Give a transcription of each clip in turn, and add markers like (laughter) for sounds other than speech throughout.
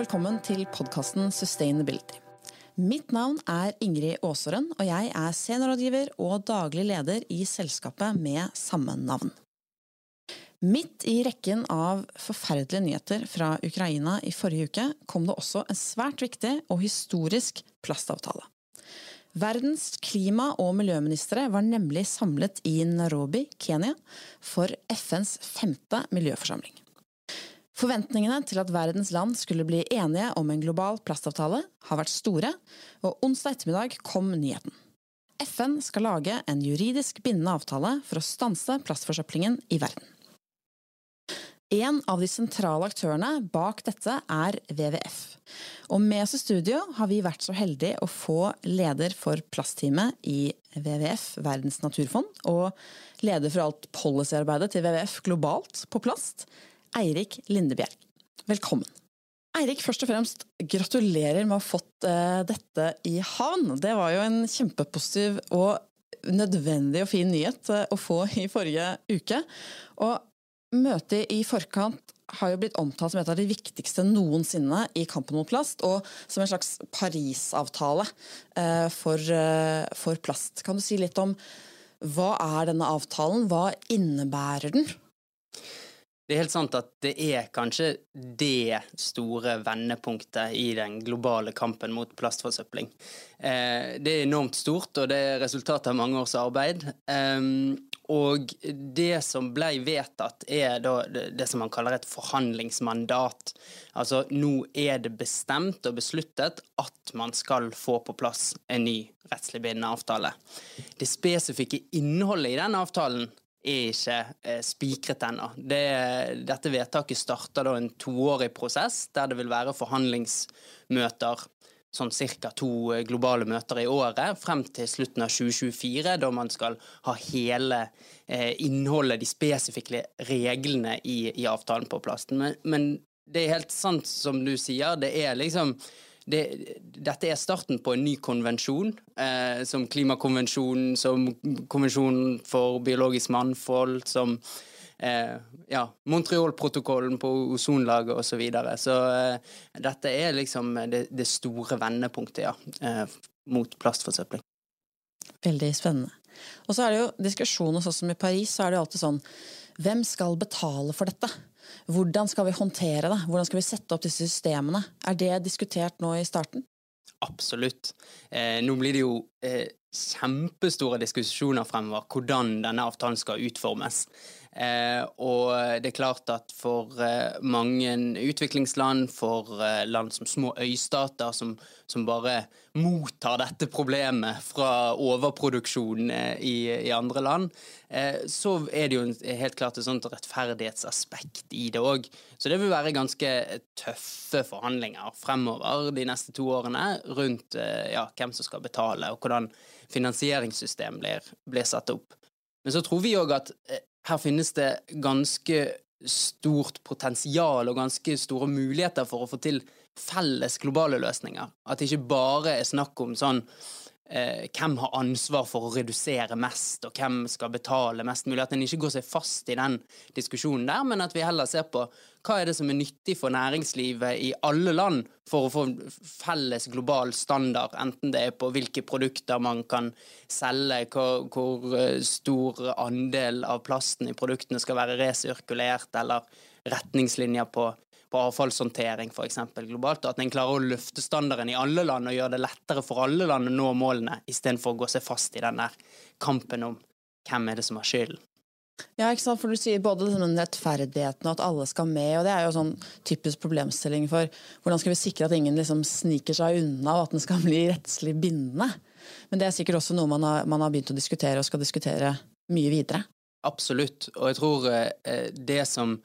velkommen til podkasten Sustainability. Mitt navn er Ingrid Aasåren, og jeg er seniorrådgiver og daglig leder i selskapet med samme navn. Midt i rekken av forferdelige nyheter fra Ukraina i forrige uke kom det også en svært viktig og historisk plastavtale. Verdens klima- og miljøministre var nemlig samlet i Nairobi, Kenya, for FNs femte miljøforsamling. Forventningene til at verdens land skulle bli enige om en global plastavtale, har vært store, og onsdag ettermiddag kom nyheten. FN skal lage en juridisk bindende avtale for å stanse plastforsøplingen i verden. En av de sentrale aktørene bak dette er WWF. Og med oss i studio har vi vært så heldige å få leder for plastteamet i WWF, Verdens naturfond, og leder for alt policyarbeidet til WWF globalt på plast, Eirik Lindebjerg. Velkommen. Eirik, først og fremst gratulerer med å ha fått uh, dette i havn. Det var jo en kjempepositiv og nødvendig og fin nyhet uh, å få i forrige uke. Og møtet i forkant har jo blitt omtalt som et av de viktigste noensinne i kampen mot plast, og som en slags Parisavtale uh, for, for plast. Kan du si litt om hva er denne avtalen, hva innebærer den? Det er helt sant at det er kanskje det store vendepunktet i den globale kampen mot plastforsøpling. Eh, det er enormt stort, og det er resultatet av mange års arbeid. Og det som ble vedtatt, er det som man kaller et forhandlingsmandat. Altså nå er det bestemt og besluttet at man skal få på plass en ny rettslig bindende avtale. Det spesifikke innholdet i den avtalen er ikke eh, spikret ennå. Det, dette vedtaket starter da en toårig prosess, der det vil være forhandlingsmøter sånn ca. to eh, globale møter i året, frem til slutten av 2024, da man skal ha hele eh, innholdet, de spesifikke reglene i, i avtalen på plass. Men, men, det er helt sant som du sier, det er liksom det, dette er starten på en ny konvensjon, eh, som klimakonvensjonen, som konvensjonen for biologisk mannfold, som eh, ja, Montreal-protokollen på ozonlaget osv. Så, videre. så eh, dette er liksom det, det store vendepunktet ja, eh, mot plastforsøpling. Veldig spennende. Og så er det jo diskusjoner sånn som i Paris, så er det jo alltid sånn Hvem skal betale for dette? Hvordan skal vi håndtere det? Hvordan skal vi sette opp disse systemene? Er det diskutert nå i starten? Absolutt. Eh, nå blir det jo eh, kjempestore diskusjoner fremover hvordan denne avtalen skal utformes. Eh, og det er klart at for eh, mange utviklingsland, for eh, land som små øystater som, som bare mottar dette problemet fra overproduksjon i, i, andre land, så er det jo helt klart et sånt rettferdighetsaspekt i det òg. Så det vil være ganske tøffe forhandlinger fremover de neste to årene rundt ja, hvem som skal betale, og hvordan finansieringssystem blir, blir satt opp. Men så tror vi òg at her finnes det ganske stort potensial og ganske store muligheter for å få til felles globale løsninger. At det ikke bare er snakk om sånn eh, hvem har ansvar for å redusere mest, og hvem skal betale mest mulig. At en ikke går seg fast i den diskusjonen der, men at vi heller ser på hva er det som er nyttig for næringslivet i alle land for å få felles global standard, enten det er på hvilke produkter man kan selge, hvor, hvor eh, stor andel av plasten i produktene skal være resirkulert, eller retningslinjer på på avfallshåndtering f.eks. globalt, at en klarer å løfte standarden i alle land og gjøre det lettere for alle land å nå målene, istedenfor å gå seg fast i den der kampen om hvem er det som har skylden. Ja, ikke sant? for Du sier både den rettferdigheten og at alle skal med. og Det er jo sånn typisk problemstilling for hvordan skal vi sikre at ingen liksom sniker seg unna, og at den skal bli rettslig bindende. Men det er sikkert også noe man har, man har begynt å diskutere og skal diskutere mye videre. Absolutt. Og jeg tror eh, det som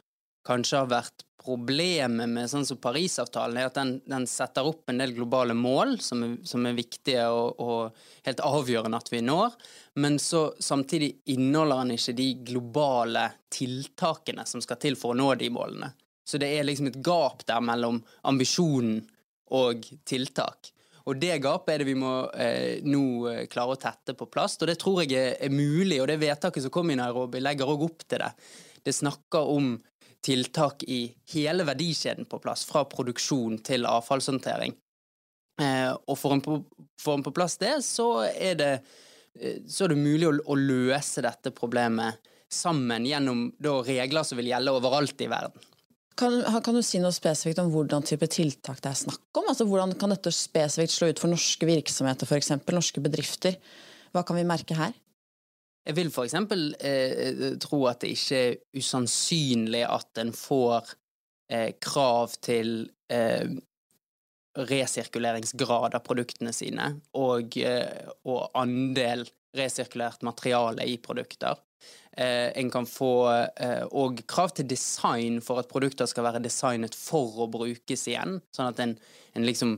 kanskje har vært Problemet med sånn som Parisavtalen er at den, den, setter opp en del globale mål som er, som er viktige og, og, helt avgjørende at vi når, men så samtidig inneholder den ikke de globale tiltakene som skal til for å nå de målene. Så det er liksom et gap der mellom ambisjonen og tiltak. Og det gapet er det vi må eh, nå eh, klare å tette på plass, og det tror jeg er, er mulig. Og det vedtaket som kom i Nairobi, legger òg opp til det. Det snakker om tiltak i hele verdikjeden på plass, fra produksjon til avfallshåndtering. Eh, og får en på, får på plass det, så er det, eh, så er det mulig å, løse dette problemet sammen gjennom regler som vil gjelde overalt i verden. Kan, kan, du si noe spesifikt om hvordan type tiltak det er snakk om? Altså, hvordan kan dette spesifikt slå ut for norske virksomheter, f.eks. norske bedrifter? Hva kan vi merke her? Jeg vil f.eks. Eh, tro at det ikke er usannsynlig at en får eh, krav til eh, resirkuleringsgrad av produktene sine og, eh, og andel resirkulert materiale i produkter. Eh, en kan få òg eh, krav til design for at produkter skal være designet for å brukes igjen, sånn at en, en liksom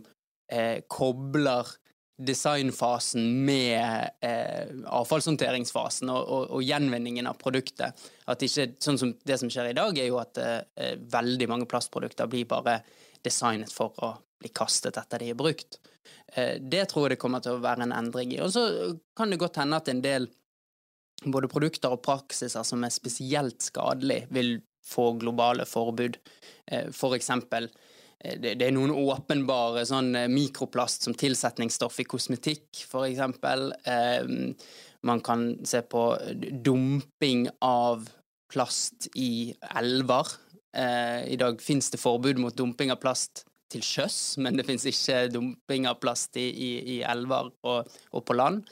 eh, kobler designfasen med eh, avfallshåndteringsfasen og, og, og, gjenvinningen av produktet. At ikke, sånn som Det som skjer i dag, er jo at eh, veldig mange plastprodukter blir bare designet for å bli kastet etter de er brukt. Eh, det tror jeg det kommer til å være en endring i. Og så kan det godt hende at en del både produkter og praksiser som er spesielt skadelige, vil få globale forbud. Eh, for eksempel det, det, er noen åpenbare sånn eh, mikroplast som tilsetningsstoff i kosmetikk, f.eks. Eh, man kan se på dumping av plast i elver. Eh, I dag finnes det forbud mot dumping av plast til sjøs, men det finnes ikke dumping av plast i, i, i elver og, og, på land.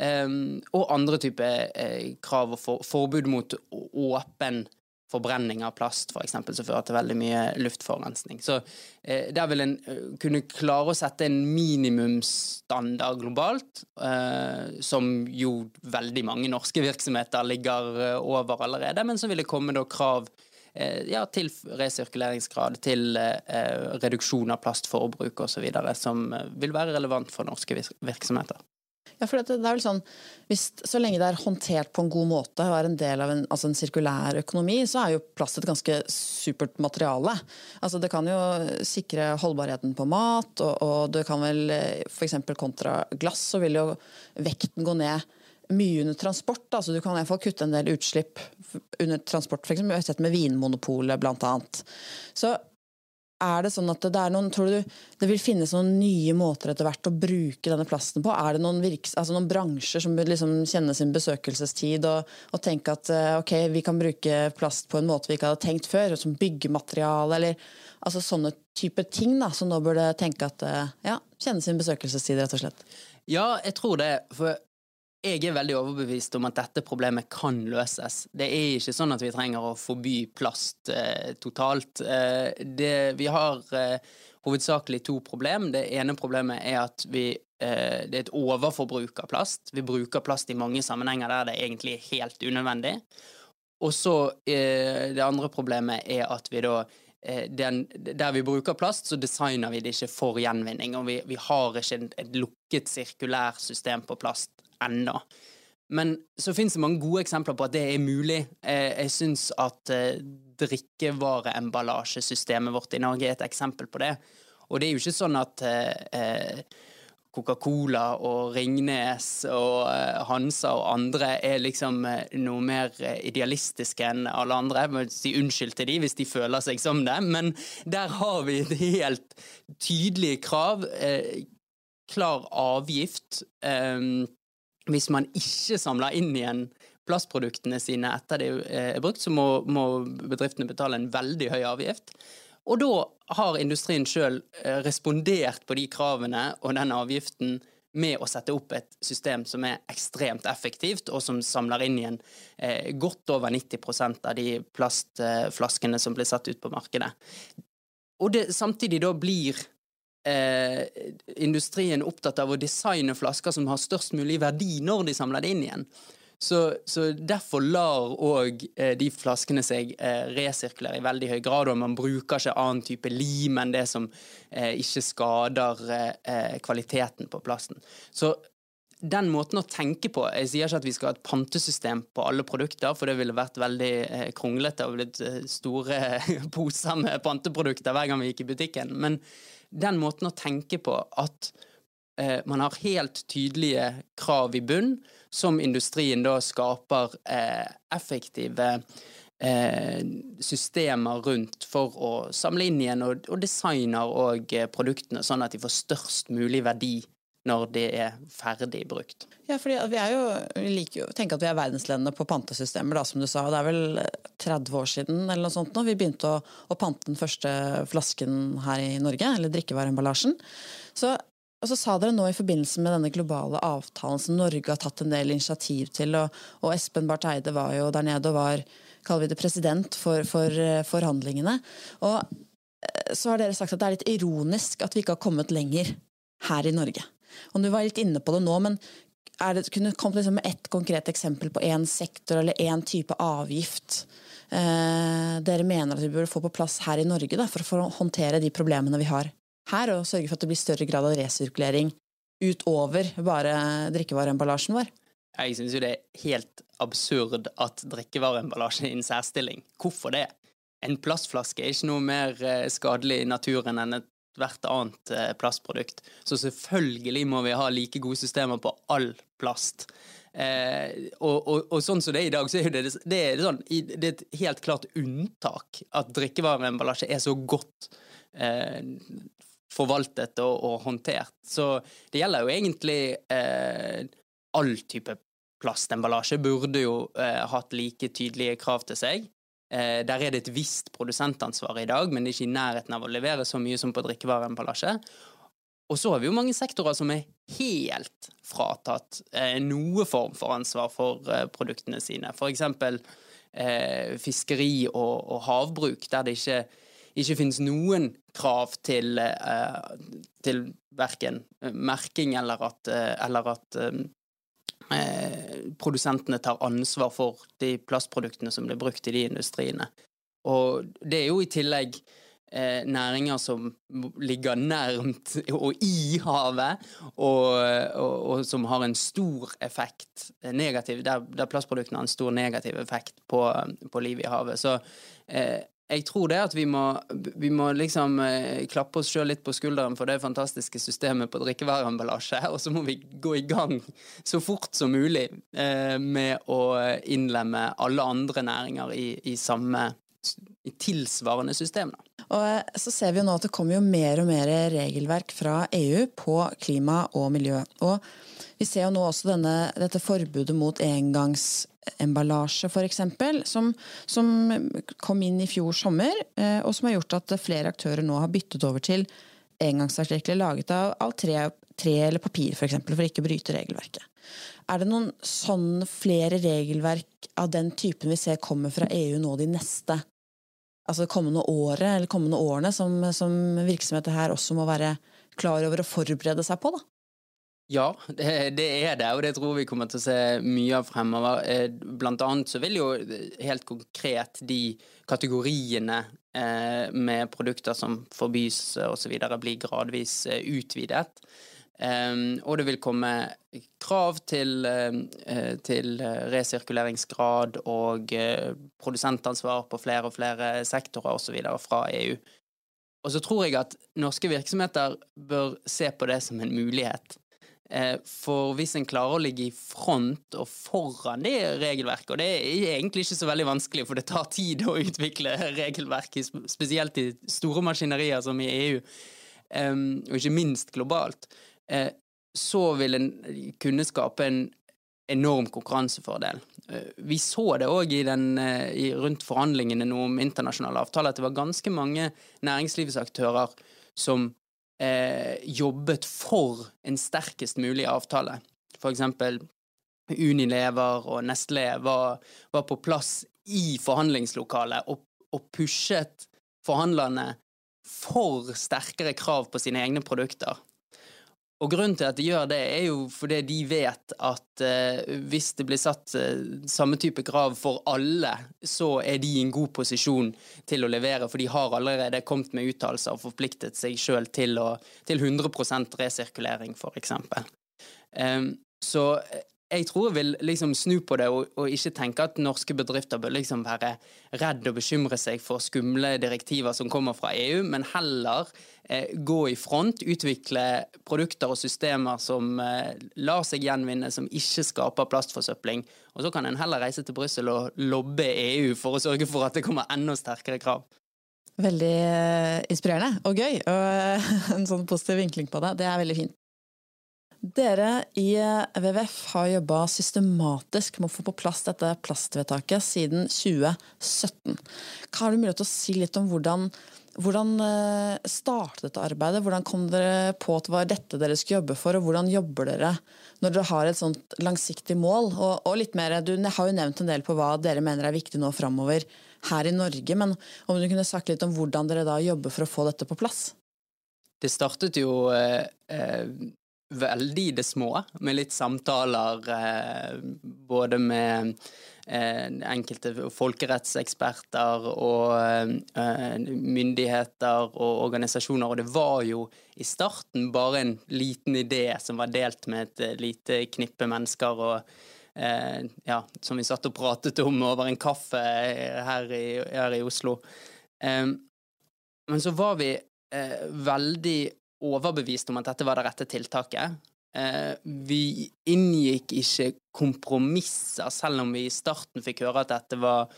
Eh, og andre typer eh, krav og for, forbud mot åpen forbrenning av plast, f.eks., som fører til veldig mye luftforurensning. Så eh, der vil en eh, kunne klare å sette en minimumsstandard globalt, eh, som jo veldig mange norske virksomheter ligger eh, over allerede, men så vil det komme da krav eh, ja, til resirkuleringsgrad, til eh, reduksjon av plastforbruk osv., som vil være relevant for norske virksomheter. Ja, for det, er vel sånn, hvis, Så lenge det er håndtert på en god måte og er en del av en, altså en sirkulær økonomi, så er jo plast et ganske supert materiale. Altså Det kan jo sikre holdbarheten på mat, og, og det kan vel eh, f.eks. kontra glass, så vil jo vekten gå ned mye under transport. Altså du kan i kutte en del utslipp under transport, har sett med Vinmonopolet bl.a. Så er det sånn at det er noen, Tror du det vil finnes noen nye måter etter hvert å bruke denne plasten på? Er det noen, virks, altså noen bransjer som liksom kjenne sin besøkelsestid og, og, tenke at eh, ok, vi kan bruke plast på en måte vi ikke hadde tenkt før, som byggemateriale eller altså sånne type ting da, som nå burde tenke at eh, ja, kjenne sin besøkelsestid, rett og slett? Ja, jeg tror det. For jeg er veldig overbevist om at dette problemet kan løses. Det er ikke sånn at vi trenger å forby plast eh, totalt. Eh, det, vi har eh, hovedsakelig to problem. Det ene problemet er at vi, eh, det er et overforbruk av plast. Vi bruker plast i mange sammenhenger der det egentlig er helt unødvendig. Og så eh, det andre problemet er at vi da eh, den, der vi bruker plast, så designer vi det ikke for gjenvinning. Og vi, vi har ikke et lukket sirkulærsystem på plast ennå. Men så finnes det mange gode eksempler på at det er mulig. Eh, jeg syns at eh, drikkevareemballasjesystemet vårt i Norge er et eksempel på det. Og det er jo ikke sånn at eh, Coca-Cola og Ringnes og Hansa og andre er liksom noe mer idealistiske enn alle andre. Jeg må si unnskyld til de hvis de føler seg som det, men der har vi et helt tydelig krav. Klar avgift hvis man ikke samler inn igjen plastproduktene sine etter de er brukt, så må, må bedriftene betale en veldig høy avgift. Og da har industrien sjøl eh, respondert på de kravene og den avgiften med å sette opp et system som er ekstremt effektivt, og som samler inn igjen eh, godt over 90% av de plastflaskene som blir satt ut på markedet. Og det samtidig da blir eh, industrien opptatt av å designe flasker som har størst mulig verdi når de samler det inn igjen. Så, så derfor lar òg eh, de flaskene seg eh, resirkulere i veldig høy grad, og man bruker ikke annen type lim enn det som eh, ikke skader eh, eh, kvaliteten på plasten. Så den måten å tenke på Jeg sier ikke at vi skal ha et pantesystem på alle produkter, for det ville vært veldig eh, kronglete og blitt store (laughs) poser med panteprodukter hver gang vi gikk i butikken. Men den måten å tenke på at eh, man har helt tydelige krav i bunn, som industrien da skaper eh, effektive eh, systemer rundt for å samle inn igjen, og, og designer og eh, produktene sånn at de får størst mulig verdi når de er ferdig brukt. Ja, fordi vi er jo, vi liker jo å tenke at vi er verdensledende på pantesystemer, da, som du sa. Det er vel 30 år siden eller noe sånt nå vi begynte å, å pante den første flasken her i Norge, eller drikkevareemballasjen. Så, og så sa dere nå i forbindelse med denne globale avtalen som Norge har tatt en del initiativ til, og, og Espen Barth Eide var jo der nede og var kaller vi det president for, for eh, forhandlingene. Og eh, så har dere sagt at det er litt ironisk at vi ikke har kommet lenger her i Norge. Og Du var litt inne på det nå, men det, kunne du kommet liksom med ett konkret eksempel på én sektor eller én type avgift eh, dere mener at vi burde få på plass her i Norge da, for, å håndtere de problemene vi har her, og sørge for at det blir større grad av resirkulering utover bare drikkevareemballasjen vår? Jeg syns jo det er helt absurd at drikkevareemballasje er i en særstilling. Hvorfor det? En plastflaske er ikke noe mer eh, skadelig i naturen enn et hvert annet eh, plastprodukt. Så selvfølgelig må vi ha like gode systemer på all plast. Eh, og, og, og, sånn som det er i dag, så er det, det, er sånn, det er et helt klart unntak at drikkevareemballasje er så godt eh, forvaltet og, og, håndtert. Så det gjelder jo egentlig eh, all type plastemballasje burde jo eh, hatt like tydelige krav til seg. Eh, der er det et visst produsentansvar i dag, men det er ikke i nærheten av å levere så mye som på drikkevareemballasje. Og så har vi jo mange sektorer som er helt fratatt eh, noe form for ansvar for eh, produktene sine. Eksempel eh, fiskeri og, og, havbruk, der det ikke, ikke finnes noen krav til, eh, til verken merking eller at, eller at Eh, produsentene tar ansvar for de plastproduktene som blir brukt i de industriene. Og det er jo i tillegg eh, næringer som ligger nærmt og i havet, og, og, og som har en stor effekt, eh, negativ, der, der, plastproduktene har en stor negativ effekt på, på livet i havet. Så eh, jeg tror det at vi må, vi må liksom eh, klappe oss sjøl litt på skulderen for det fantastiske systemet på drikkevareemballasje, (laughs) og så må vi gå i gang så fort som mulig eh, med å innlemme alle andre næringer i, i samme i tilsvarende system. Da. Og eh, så ser vi jo nå at det kommer jo mer og mer regelverk fra EU på klima og miljø. Og vi ser jo nå også denne, dette forbudet mot engangsemballasje, f.eks., som, som kom inn i fjor sommer, eh, og som har gjort at flere aktører nå har byttet over til engangsartikler laget av, av tre, tre, eller papir, f.eks., for, eksempel, for ikke å bryte regelverket. Er det noen sånn flere regelverk av den typen vi ser kommer fra EU nå de neste altså kommende året, eller kommende årene, som, som virksomheter her også må være klar over å forberede seg på? da? Ja, det, er det, og det tror vi kommer til å se mye av fremover. Eh, blant annet så vil jo helt konkret de kategoriene eh, med produkter som forbys osv. bli gradvis eh, utvidet. Og det vil komme krav til, til resirkuleringsgrad og produsentansvar på flere og flere sektorer osv. fra EU. Og så tror jeg at norske virksomheter bør se på det som en mulighet. Eh, for hvis en klarer å ligge i front og foran det regelverket, og det er egentlig ikke så veldig vanskelig, for det tar tid å utvikle regelverk, spesielt i store maskinerier som i EU, og ikke minst globalt, eh, så vil en kunne skape en enorm konkurransefordel. Eh, vi så det òg rundt forhandlingene om internasjonale avtaler, at det var ganske mange næringslivsaktører som eh, jobbet for en sterkest mulig avtale. For eksempel Unilever og Nestlé var, var på plass i forhandlingslokalet og, og pushet forhandlerne for sterkere krav på sine egne produkter. Og grunnen til at de gjør det, er jo fordi de vet at eh, hvis det blir satt eh, samme type krav for alle, så er de i en god posisjon til å levere, for de har allerede kommet med uttalelser og forpliktet seg sjøl til, til, 100% resirkulering, f.eks. Eh, så jeg tror jeg vil liksom snu på det og, og, ikke tenke at norske bedrifter bør liksom være redd og bekymre seg for skumle direktiver som kommer fra EU, men heller gå i front, utvikle produkter og systemer som eh, lar seg gjenvinne, som ikke skaper plastforsøpling. Og så kan en heller reise til Brussel og lobbe EU for å sørge for at det kommer enda sterkere krav. Veldig eh, inspirerende og gøy, og (laughs) en sånn positiv vinkling på det. Det er veldig fint. Dere i WWF har jobba systematisk med å få på plass dette plastvedtaket siden 2017. Hva Har du mulighet til å si litt om hvordan, hvordan eh, startet arbeidet? Hvordan kom dere på at det var dette dere skulle jobbe for, og hvordan jobber dere når dere har et sånt langsiktig mål? Og, og litt mer, Du har jo nevnt en del på hva dere mener er viktig nå framover her i Norge, men om du kunne sagt litt om hvordan dere da jobber for å få dette på plass? Det startet jo eh, eh veldig i det små, med litt samtaler eh, både med enkelte folkerettseksperter og eh, myndigheter og organisasjoner. Og det var jo i starten bare en liten idé som var delt med et eh, lite knippe mennesker. og eh, ja, som vi satt og pratet om over en kaffe her i, her i Oslo. Eh, men så var vi veldig overbevist om at dette var det rette tiltaket. Eh, vi inngikk ikke kompromisser, selv om vi i starten fikk høre at dette var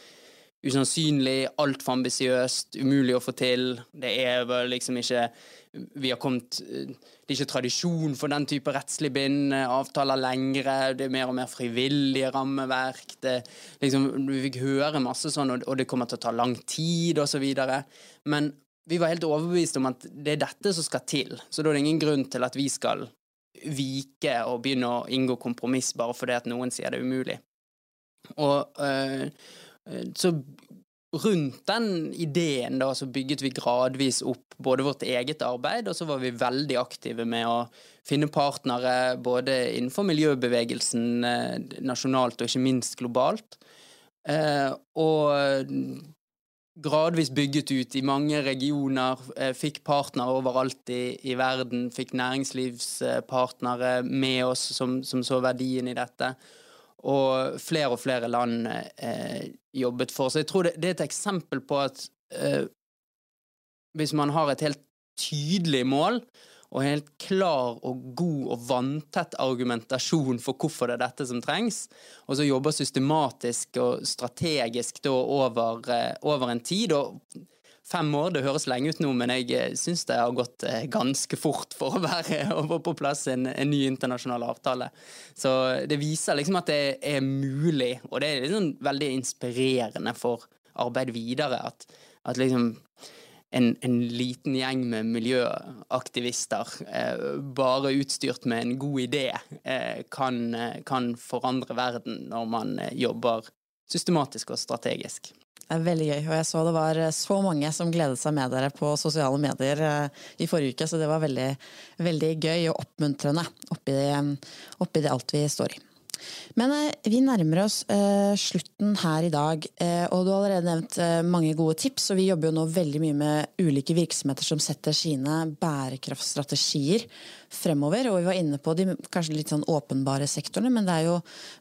usannsynlig, altfor ambisiøst, umulig å få til. Det er vel liksom ikke Vi har kommet Det er ikke tradisjon for den type rettslig bindende avtaler lenger. Det er mer og mer frivillige rammeverk. Det, liksom, vi fikk høre masse sånn, og det kommer til å ta lang tid, osv. Men vi var helt overbevist om at det er dette som skal til, så da er det ingen grunn til at vi skal vike og begynne å inngå kompromiss bare fordi at noen sier det er umulig. Og øh, så rundt den ideen da, så bygget vi gradvis opp både vårt eget arbeid, og så var vi veldig aktive med å finne partnere både innenfor miljøbevegelsen eh, nasjonalt og ikke minst globalt. Eh, og gradvis bygget ut i mange regioner, eh, fikk partnere overalt i, i verden, fikk næringslivspartnere med oss som, som, så verdien i dette. Og flere og flere land eh, jobbet for. Så jeg tror det, det, er et eksempel på at eh, hvis man har et helt tydelig mål, og helt klar og god og vanntett argumentasjon for hvorfor det er dette som trengs, og så jobber systematisk og strategisk da over, eh, over en tid. og Fem år, det høres lenge ut nå, men jeg eh, syns det har gått eh, ganske fort for å være (laughs) over på plass en, en, ny internasjonal avtale. Så det viser liksom at det er mulig, og det er liksom veldig inspirerende for arbeid videre. At, at liksom en, en, liten gjeng med miljøaktivister, eh, bare utstyrt med en god idé, eh, kan, eh, kan, forandre verden når man eh, jobber systematisk og strategisk. Det er veldig gøy, og jeg så det var eh, så mange som gledet seg med dere på sosiale medier i forrige uke, så det var veldig, veldig gøy og oppmuntrende oppi, oppi det alt vi står i. Men eh, vi nærmer oss uh, slutten her i dag, uh, og du har allerede nevnt uh, mange gode tips. Og vi jobber jo nå veldig mye med ulike virksomheter som setter sine bærekraftstrategier fremover. Og vi var inne på de kanskje litt sånn åpenbare sektorene, men det er jo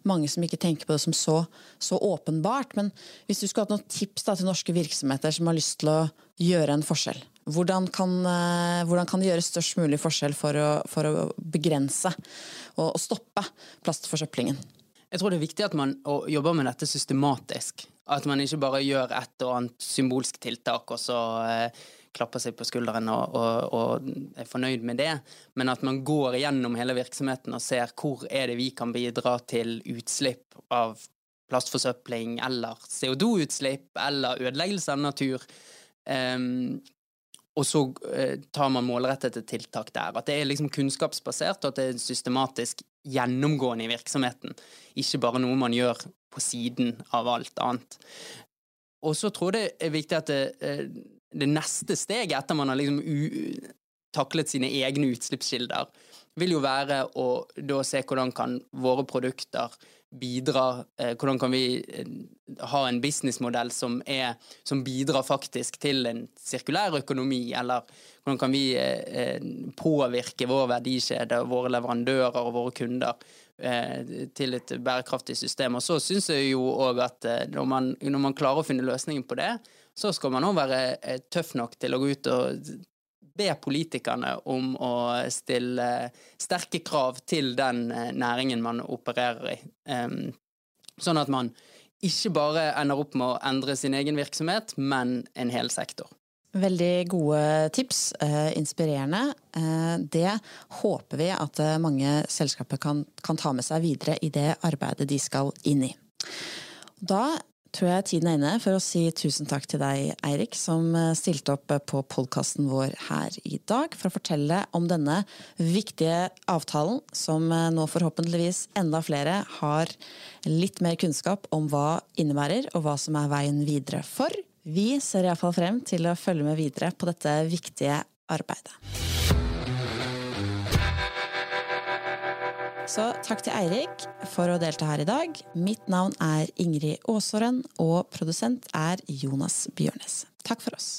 mange som ikke tenker på det som så, så åpenbart. Men hvis du skulle hatt noen tips da, til norske virksomheter som har lyst til å gjøre en forskjell, hvordan kan, eh, hvordan kan, det gjøre størst mulig forskjell for å, for å begrense og, stoppe plastforsøplingen? Jeg tror det er viktig at man jobber med dette systematisk. At man ikke bare gjør et og annet symbolsk tiltak og så eh, klapper seg på skulderen og, og, og, er fornøyd med det, men at man går gjennom hele virksomheten og ser hvor er det vi kan bidra til utslipp av plastforsøpling eller CO2-utslipp eller ødeleggelse av natur. Um, og så eh, tar man målrettede tiltak der. At det er liksom kunnskapsbasert, og at det er systematisk gjennomgående i virksomheten. Ikke bare noe man gjør på siden av alt annet. Og så tror jeg det er viktig at det, eh, det neste steget etter man har liksom taklet sine egne utslippskilder, vil jo være å da se hvordan kan våre produkter bidra eh, Hvordan kan vi eh, ha en businessmodell som, er, som bidrar faktisk til en sirkulær økonomi, eller hvordan kan vi eh, påvirke vår verdikjede, våre leverandører og våre kunder til et bærekraftig system. Og så syns jeg jo òg at når man, når man, klarer å finne løsningen på det, så skal man òg være tøff nok til å gå ut og be politikerne om å stille sterke krav til den eh, næringen man opererer i. Sånn at man ikke bare ender opp med å endre sin egen virksomhet, men en hel sektor. Veldig gode tips, eh, inspirerende. Eh, det håper vi at mange selskaper kan, kan ta med seg videre i det arbeidet de skal inn i. Da tror jeg tiden er inne for å si tusen takk til deg, Eirik, som eh, stilte opp eh, på podkasten vår her i dag for å fortelle om denne viktige avtalen, som eh, nå forhåpentligvis enda flere har litt mer kunnskap om hva innebærer, og hva som er veien videre for. Vi ser iallfall frem til å følge med videre på dette viktige arbeidet. Så takk til Eirik for å delta her i dag. Mitt navn er Ingrid Aasåren, og produsent er Jonas Bjørnes. Takk for oss.